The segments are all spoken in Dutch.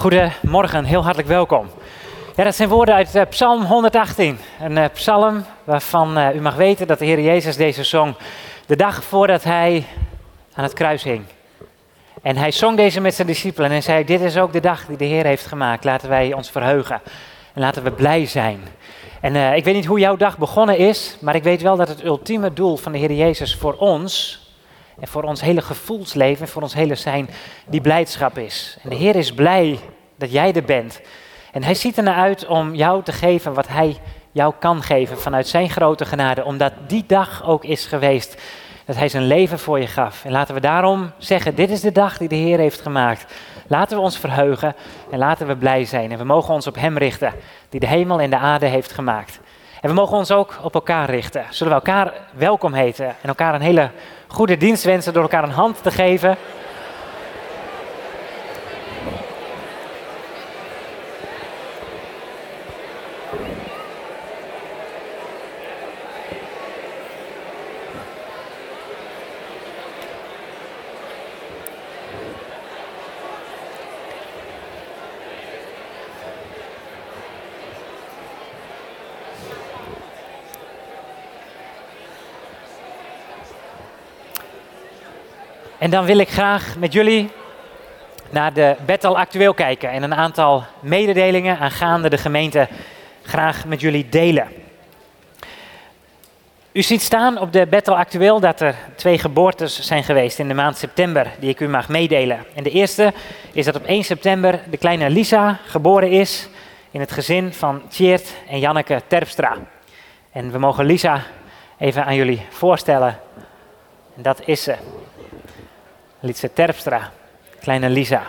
Goedemorgen, heel hartelijk welkom. Ja, dat zijn woorden uit uh, Psalm 118. Een uh, psalm waarvan uh, u mag weten dat de Heer Jezus deze zong de dag voordat hij aan het kruis hing. En hij zong deze met zijn discipelen en zei: Dit is ook de dag die de Heer heeft gemaakt. Laten wij ons verheugen en laten we blij zijn. En ik weet niet hoe jouw dag begonnen is, maar ik weet wel dat het ultieme doel van de Heer Jezus voor ons en voor ons hele gevoelsleven, voor ons hele zijn, die blijdschap is. En de Heer is blij dat jij er bent. En Hij ziet er naar uit om jou te geven wat Hij jou kan geven vanuit Zijn grote genade, omdat die dag ook is geweest dat Hij zijn leven voor je gaf. En laten we daarom zeggen, dit is de dag die de Heer heeft gemaakt. Laten we ons verheugen en laten we blij zijn. En we mogen ons op Hem richten, die de hemel en de aarde heeft gemaakt. En we mogen ons ook op elkaar richten. Zullen we elkaar welkom heten en elkaar een hele goede dienst wensen door elkaar een hand te geven. En dan wil ik graag met jullie naar de Battle Actueel kijken en een aantal mededelingen aangaande de gemeente graag met jullie delen. U ziet staan op de Battle Actueel dat er twee geboortes zijn geweest in de maand september die ik u mag meedelen. En de eerste is dat op 1 september de kleine Lisa geboren is in het gezin van Tjeerd en Janneke Terpstra. En we mogen Lisa even aan jullie voorstellen. En dat is ze. Lietse Terpstra, kleine Lisa.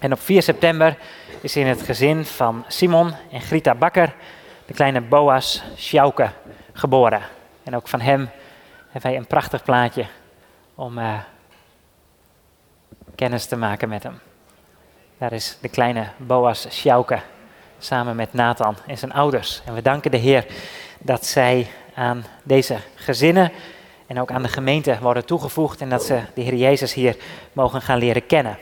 En op 4 september is in het gezin van Simon en Grita Bakker de kleine Boas Sjouke geboren. En ook van hem hebben wij een prachtig plaatje om uh, kennis te maken met hem. Daar is de kleine Boas Sjouke samen met Nathan en zijn ouders. En we danken de Heer dat zij aan deze gezinnen en ook aan de gemeente worden toegevoegd en dat ze de Heer Jezus hier mogen gaan leren kennen.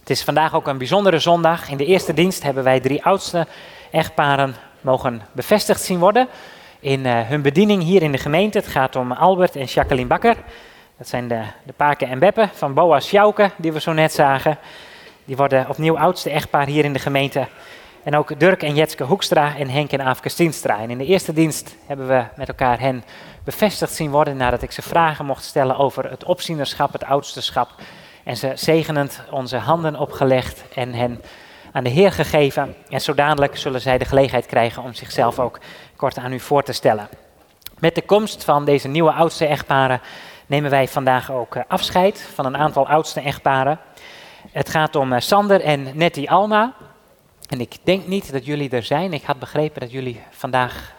Het is vandaag ook een bijzondere zondag. In de eerste dienst hebben wij drie oudste echtparen mogen bevestigd zien worden in uh, hun bediening hier in de gemeente. Het gaat om Albert en Jacqueline Bakker. Dat zijn de, de Paken en Beppen van Boas Sjouke, die we zo net zagen. Die worden opnieuw oudste echtpaar hier in de gemeente. En ook Dirk en Jetske Hoekstra en Henk en Aafke Stienstra. En in de eerste dienst hebben we met elkaar hen bevestigd zien worden nadat ik ze vragen mocht stellen over het opzienerschap, het oudsterschap. En ze zegenend onze handen opgelegd en hen aan de Heer gegeven. En zo dadelijk zullen zij de gelegenheid krijgen om zichzelf ook kort aan u voor te stellen. Met de komst van deze nieuwe oudste echtparen nemen wij vandaag ook eh, afscheid van een aantal oudste echtparen. Het gaat om eh, Sander en Nettie Alma. En ik denk niet dat jullie er zijn. Ik had begrepen dat jullie vandaag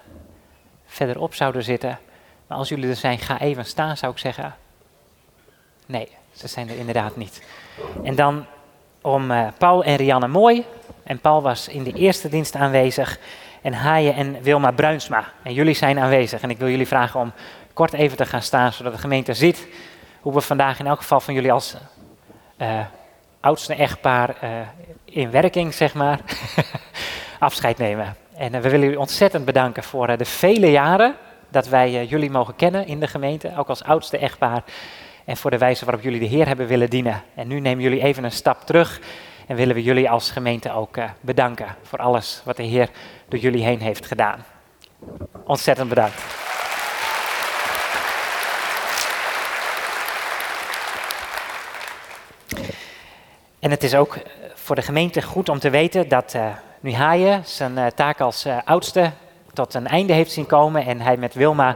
verderop zouden zitten. Maar als jullie er zijn, ga even staan, zou ik zeggen. Nee, ze zijn er inderdaad niet. En dan om uh, Paul en Rianne Mooi. En Paul was in de eerste dienst aanwezig. En Haaien en Wilma Bruinsma. En jullie zijn aanwezig. En ik wil jullie vragen om kort even te gaan staan, zodat de gemeente ziet hoe we vandaag in elk geval van jullie als uh, oudste echtpaar uh, in werking, zeg maar, afscheid nemen. En we willen jullie ontzettend bedanken voor de vele jaren dat wij jullie mogen kennen in de gemeente, ook als oudste echtpaar. En voor de wijze waarop jullie de Heer hebben willen dienen. En nu nemen jullie even een stap terug en willen we jullie als gemeente ook bedanken voor alles wat de Heer door jullie heen heeft gedaan. Ontzettend bedankt. En het is ook voor de gemeente goed om te weten dat uh, nu Haaien zijn uh, taak als uh, oudste tot een einde heeft zien komen en hij met Wilma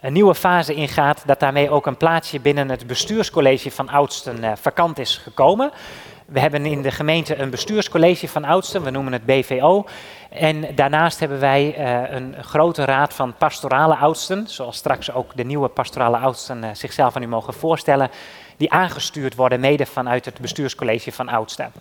een nieuwe fase ingaat, dat daarmee ook een plaatsje binnen het bestuurscollege van oudsten vakant is gekomen. We hebben in de gemeente een bestuurscollege van oudsten, we noemen het BVO. En daarnaast hebben wij een grote raad van pastorale oudsten, zoals straks ook de nieuwe pastorale oudsten zichzelf aan u mogen voorstellen, die aangestuurd worden mede vanuit het bestuurscollege van oudsten.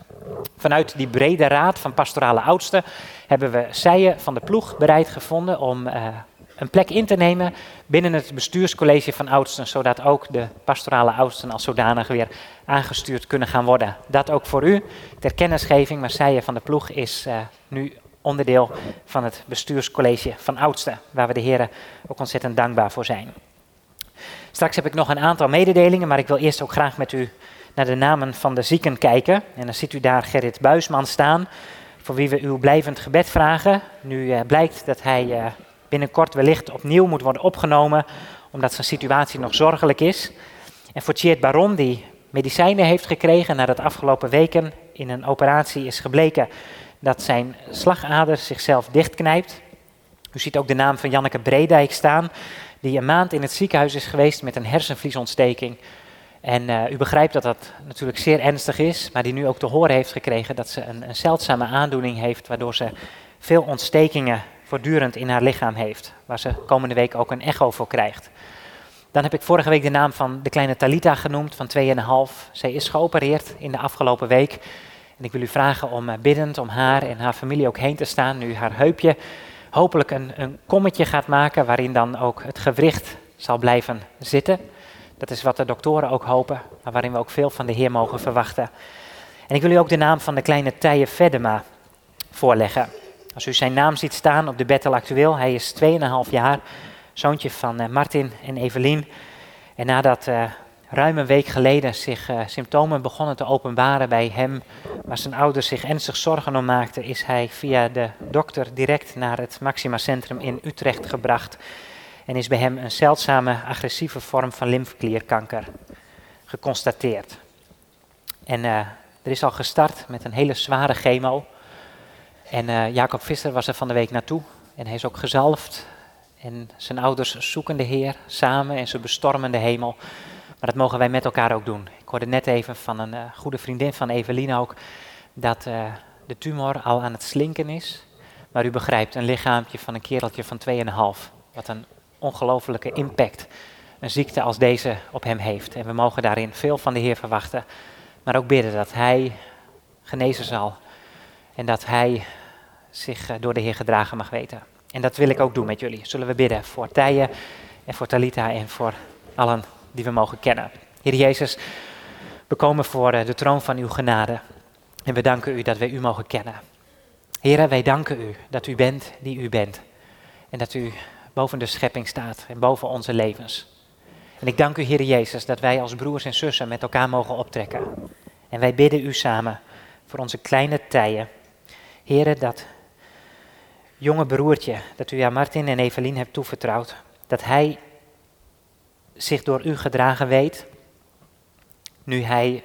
Vanuit die brede raad van pastorale oudsten hebben we Sijen van de ploeg bereid gevonden om uh, een plek in te nemen binnen het bestuurscollege van oudsten, zodat ook de pastorale oudsten als zodanig weer aangestuurd kunnen gaan worden. Dat ook voor u ter kennisgeving. Marseille van de Ploeg is uh, nu onderdeel van het bestuurscollege van oudsten, waar we de heren ook ontzettend dankbaar voor zijn. Straks heb ik nog een aantal mededelingen, maar ik wil eerst ook graag met u naar de namen van de zieken kijken. En dan ziet u daar Gerrit Buisman staan, voor wie we uw blijvend gebed vragen. Nu uh, blijkt dat hij uh, binnenkort wellicht opnieuw moet worden opgenomen, omdat zijn situatie nog zorgelijk is. En voor Tjeerd Baron, die medicijnen heeft gekregen nadat afgelopen weken in een operatie is gebleken dat zijn slagader zichzelf dichtknijpt. U ziet ook de naam van Janneke Bredijk staan, die een maand in het ziekenhuis is geweest met een hersenvliesontsteking. En uh, u begrijpt dat dat natuurlijk zeer ernstig is, maar die nu ook te horen heeft gekregen dat ze een, een zeldzame aandoening heeft, waardoor ze veel ontstekingen voortdurend in haar lichaam heeft, waar ze komende week ook een echo voor krijgt. Dan heb ik vorige week de naam van de kleine Talita genoemd, van 2,5. Zij is geopereerd in de afgelopen week. En ik wil u vragen om eh, biddend om haar en haar familie ook heen te staan, nu haar heupje hopelijk een, een kommetje gaat maken, waarin dan ook het gewricht zal blijven zitten. Dat is wat de doktoren ook hopen, maar waarin we ook veel van de Heer mogen verwachten. En ik wil u ook de naam van de kleine Tije Vedema voorleggen. Als u zijn naam ziet staan op de Bettel Actueel, hij is 2,5 jaar, zoontje van uh, Martin en Evelien. En nadat uh, ruim een week geleden zich uh, symptomen begonnen te openbaren bij hem, waar zijn ouders zich ernstig zorgen om maakten, is hij via de dokter direct naar het Maxima Centrum in Utrecht gebracht. En is bij hem een zeldzame agressieve vorm van lymfeklierkanker geconstateerd. En er is al gestart met een hele zware chemo. En uh, Jacob Visser was er van de week naartoe en hij is ook gezalfd. En zijn ouders zoeken de Heer samen en ze bestormen de hemel. Maar dat mogen wij met elkaar ook doen. Hoorde net even van een uh, goede vriendin van Evelien ook dat uh, de tumor al aan het slinken is. Maar u begrijpt, een lichaampje van een kereltje van 2,5. Wat een ongelofelijke impact een ziekte als deze op hem heeft. En we mogen daarin veel van de Heer verwachten. Maar ook bidden dat Hij genezen zal en dat hij zich eh, door de Heer gedragen mag weten. En dat wil ik ook doen met jullie. Zullen we bidden voor Tije en voor Talita en voor allen die we mogen kennen. Heer Jezus, we komen voor eh, de troon van uw genade. En we danken u dat wij u mogen kennen. Heer, wij danken u dat u bent die u bent. En dat u boven de schepping staat en boven onze levens. En ik dank u, Heer Jezus, dat wij als broers en zussen met elkaar mogen optrekken. En wij bidden u samen voor onze kleine Tije Heren, dat jonge broertje dat u aan Martin en Evelien hebt toevertrouwd, dat hij zich door u gedragen weet, nu hij,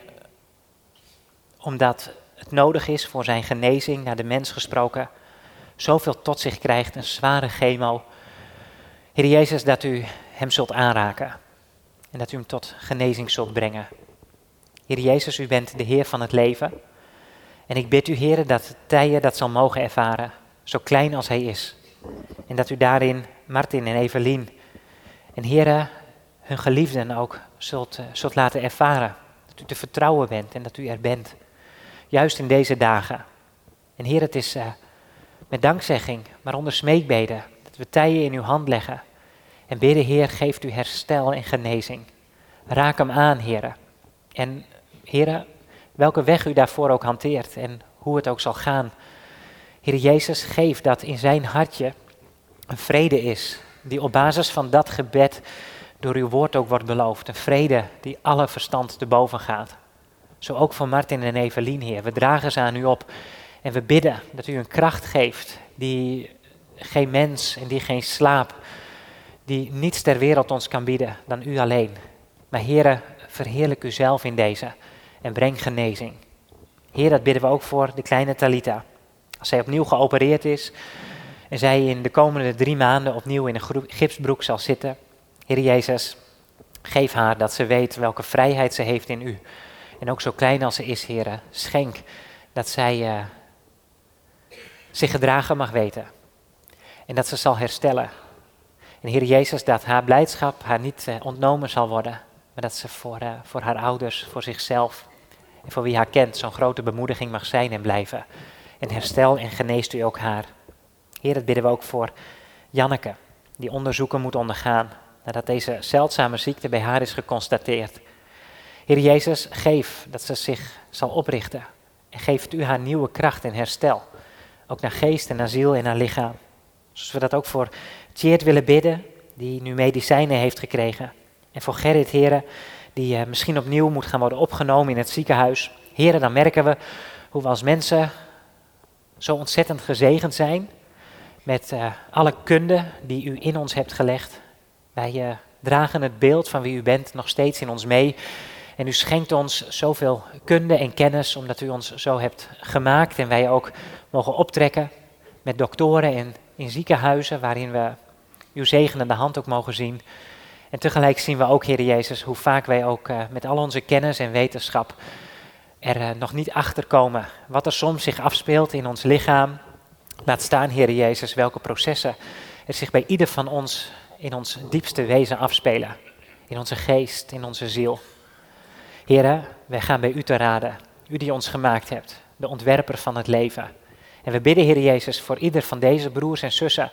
omdat het nodig is voor zijn genezing, naar de mens gesproken, zoveel tot zich krijgt, een zware chemo. Heer Jezus, dat u hem zult aanraken en dat u hem tot genezing zult brengen. Heer Jezus, u bent de Heer van het leven. En ik bid u, heren, dat Tije dat zal mogen ervaren, zo klein als hij is. En dat u daarin Martin en Evelien en heren, hun geliefden ook zult, uh, zult laten ervaren. U te vertrouwen bent en dat u er bent. Juist in deze dagen. En Heer, het is uh, met dankzegging, maar onder smeekbeden, dat we Tije in uw hand leggen. En bidden, Heer, geeft u herstel en genezing. Raak hem aan, heren. En heren, welke weg u daarvoor ook hanteert en hoe het ook zal gaan. Heer Jezus, geef dat in zijn hartje een vrede is, die op basis van dat gebed door uw woord ook wordt beloofd. Een vrede die alle verstand te boven gaat. Zo ook voor Martin en Evelien, Heer. We dragen ze aan u op en we bidden dat u een kracht geeft die geen mens en die geen slaap, die niets ter wereld ons kan bieden dan u alleen. Maar Heere, verheerlijk u zelf in deze en breng genezing. Heer, dat bidden we ook voor de kleine Talita. Als zij opnieuw geopereerd is en zij in de komende drie maanden opnieuw in een gipsbroek zal zitten. Heer Jezus, geef haar dat ze weet welke vrijheid ze heeft in u. En ook zo klein als ze is, Heer, schenk dat zij uh, zich gedragen mag weten. En dat ze zal herstellen. En Heer Jezus, dat haar blijdschap haar niet uh, ontnomen zal worden. Maar dat ze voor, uh, voor haar ouders, voor zichzelf en voor wie haar kent zo'n grote bemoediging mag zijn en blijven. En herstel en geneest u ook haar. Heer, dat bidden we ook voor Janneke. die onderzoeken moet ondergaan nadat deze zeldzame ziekte bij haar is geconstateerd. Heer Jezus, geef dat ze zich zal oprichten en geeft u haar nieuwe kracht en herstel, ook naar geest en naar ziel en naar lichaam. Zoals we dat ook voor Tjeerd willen bidden, die nu medicijnen heeft gekregen. En voor Gerrit, heren, die uh, misschien opnieuw moet gaan worden opgenomen in het ziekenhuis. Heren, dan merken we hoe we als mensen zo ontzettend gezegend zijn met uh, alle kunde die u in ons hebt gelegd. Wij uh, dragen het beeld van wie u bent nog steeds in ons mee. En u schenkt ons zoveel kunde en kennis omdat u ons zo hebt gemaakt. En wij ook mogen optrekken met doktoren en in ziekenhuizen waarin we uw zegenende hand ook mogen zien. En tegelijk zien we ook, Heer Jezus, hoe vaak wij ook uh, met al onze kennis en wetenschap er uh, nog niet achter komen wat er soms zich afspeelt in ons lichaam. Laat staan, Heer Jezus, welke processen er zich bij ieder van ons in ons diepste wezen afspelen. In onze geest, in onze ziel. Heren, wij gaan bij u te raden. U die ons gemaakt hebt, de ontwerper van het leven. En we bidden, Heer Jezus, voor ieder van deze broers en zussen.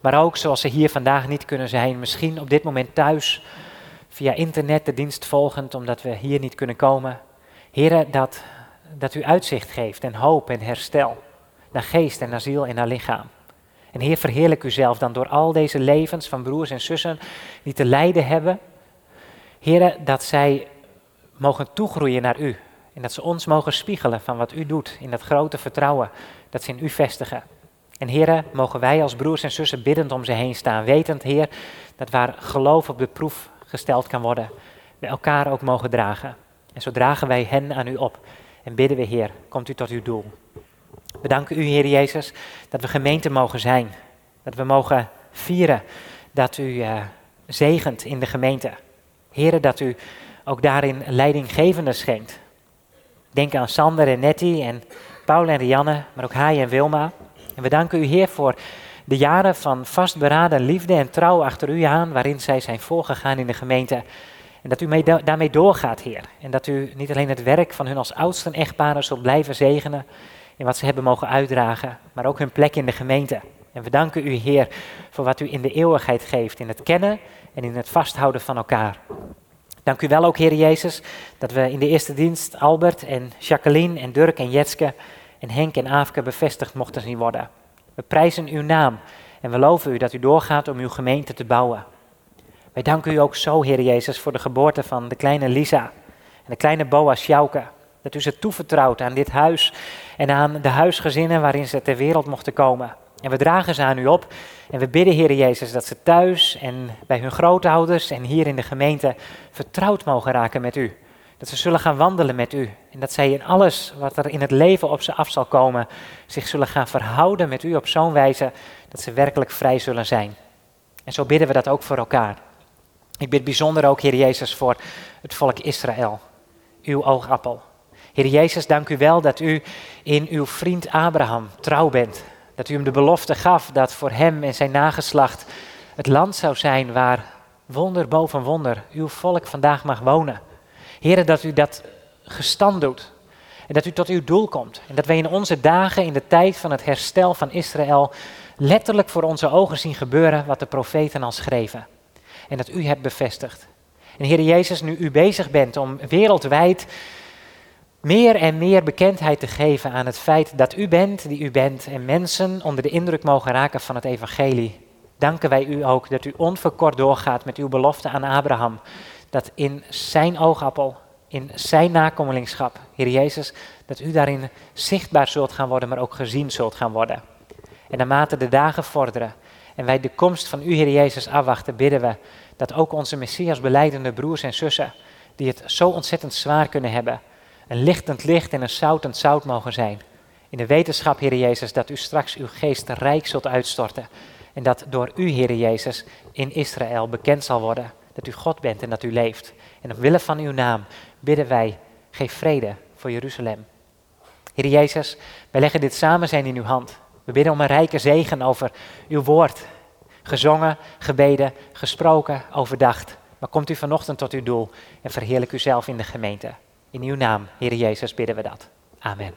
Maar ook zoals ze hier vandaag niet kunnen zijn, misschien op dit moment thuis, via internet de dienst volgend, omdat we hier niet kunnen komen. Heren, dat, dat u uitzicht geeft en hoop en herstel. Naar geest en naar ziel en naar lichaam. En Heer, verheerlijk uzelf dan door al deze levens van broers en zussen die te lijden hebben. Heren, dat zij mogen toegroeien naar u. En dat ze ons mogen spiegelen van wat u doet in dat grote vertrouwen dat ze in u vestigen. En heren, mogen wij als broers en zussen biddend om ze heen staan, wetend, Heer, dat waar geloof op de proef gesteld kan worden, we elkaar ook mogen dragen. En zo dragen wij hen aan u op en bidden we, Heer, komt u tot uw doel. We danken u, Heer Jezus, dat we gemeente mogen zijn. Dat we mogen vieren dat u uh, zegent in de gemeente. Heren, dat u ook daarin leidinggevende schenkt. Denk aan Sander en Nettie en Paul en Rianne, maar ook Hai en Wilma. En we danken u, Heer, voor de jaren van vastberaden liefde en trouw achter u aan, waarin zij zijn voorgegaan in de gemeente. En dat u mee daarmee doorgaat, Heer. En dat u niet alleen het werk van hun als oudsten echtparen zult blijven zegenen in wat ze hebben mogen uitdragen, maar ook hun plek in de gemeente. En we danken u, Heer, voor wat u in de eeuwigheid geeft, in het kennen en in het vasthouden van elkaar. Dank u wel ook, Heer Jezus, dat we in de eerste dienst Albert en Jacqueline en Dirk en Jetske en Henk en Aafke bevestigd mochten zien worden. We prijzen uw naam en we loven u dat u doorgaat om uw gemeente te bouwen. Wij danken u ook zo, Heer Jezus, voor de geboorte van de kleine Lisa en de kleine Boa Sjouke. Dat u ze toevertrouwt aan dit huis en aan de huisgezinnen waarin ze ter wereld mochten komen. En we dragen ze aan u op en we bidden, Heer Jezus, dat ze thuis en bij hun grootouders en hier in de gemeente vertrouwd mogen raken met u. Dat ze zullen gaan wandelen met u. En dat zij in alles wat er in het leven op ze af zal komen, zich zullen gaan verhouden met u op zo'n wijze dat ze werkelijk vrij zullen zijn. En zo bidden we dat ook voor elkaar. Ik bid bijzonder ook, Heer Jezus, voor het volk Israël, uw oogappel. Heer Jezus, dank u wel dat u in uw vriend Abraham trouw bent. Dat u hem de belofte gaf dat voor hem en zijn nageslacht het land zou zijn waar wonder boven wonder uw volk vandaag mag wonen. Heren, dat u dat gestand doet. En dat u tot uw doel komt. En dat wij in onze dagen, in de tijd van het herstel van Israël, letterlijk voor onze ogen zien gebeuren wat de profeten al schreven. En dat u hebt bevestigd. En Heer Jezus, nu u bezig bent om wereldwijd meer en meer bekendheid te geven aan het feit dat u bent die u bent en mensen onder de indruk mogen raken van het evangelie, danken wij u ook dat u onverkort doorgaat met uw belofte aan Abraham, dat in zijn oogappel, in zijn nakomelingschap, Heer Jezus, dat u daarin zichtbaar zult gaan worden, maar ook gezien zult gaan worden. En naarmate de dagen vorderen en wij de komst van u, Heer Jezus, afwachten, bidden we dat ook onze Messias beleidende broers en zussen, die het zo ontzettend zwaar kunnen hebben, een lichtend licht en een zoutend zout mogen zijn. In de wetenschap, Heer Jezus, dat u straks uw geest rijk zult uitstorten. En dat door u, Heer Jezus, in Israël bekend zal worden dat u God bent en dat u leeft. En omwille van uw naam bidden wij, geef vrede voor Jeruzalem. Heer Jezus, wij leggen dit samen zijn in uw hand. We bidden om een rijke zegen over uw woord. Gezongen, gebeden, gesproken, overdacht. Maar komt u vanochtend tot uw doel en verheerlijk uzelf in de gemeente. In uw naam, Heer Jezus, bidden we dat. Amen.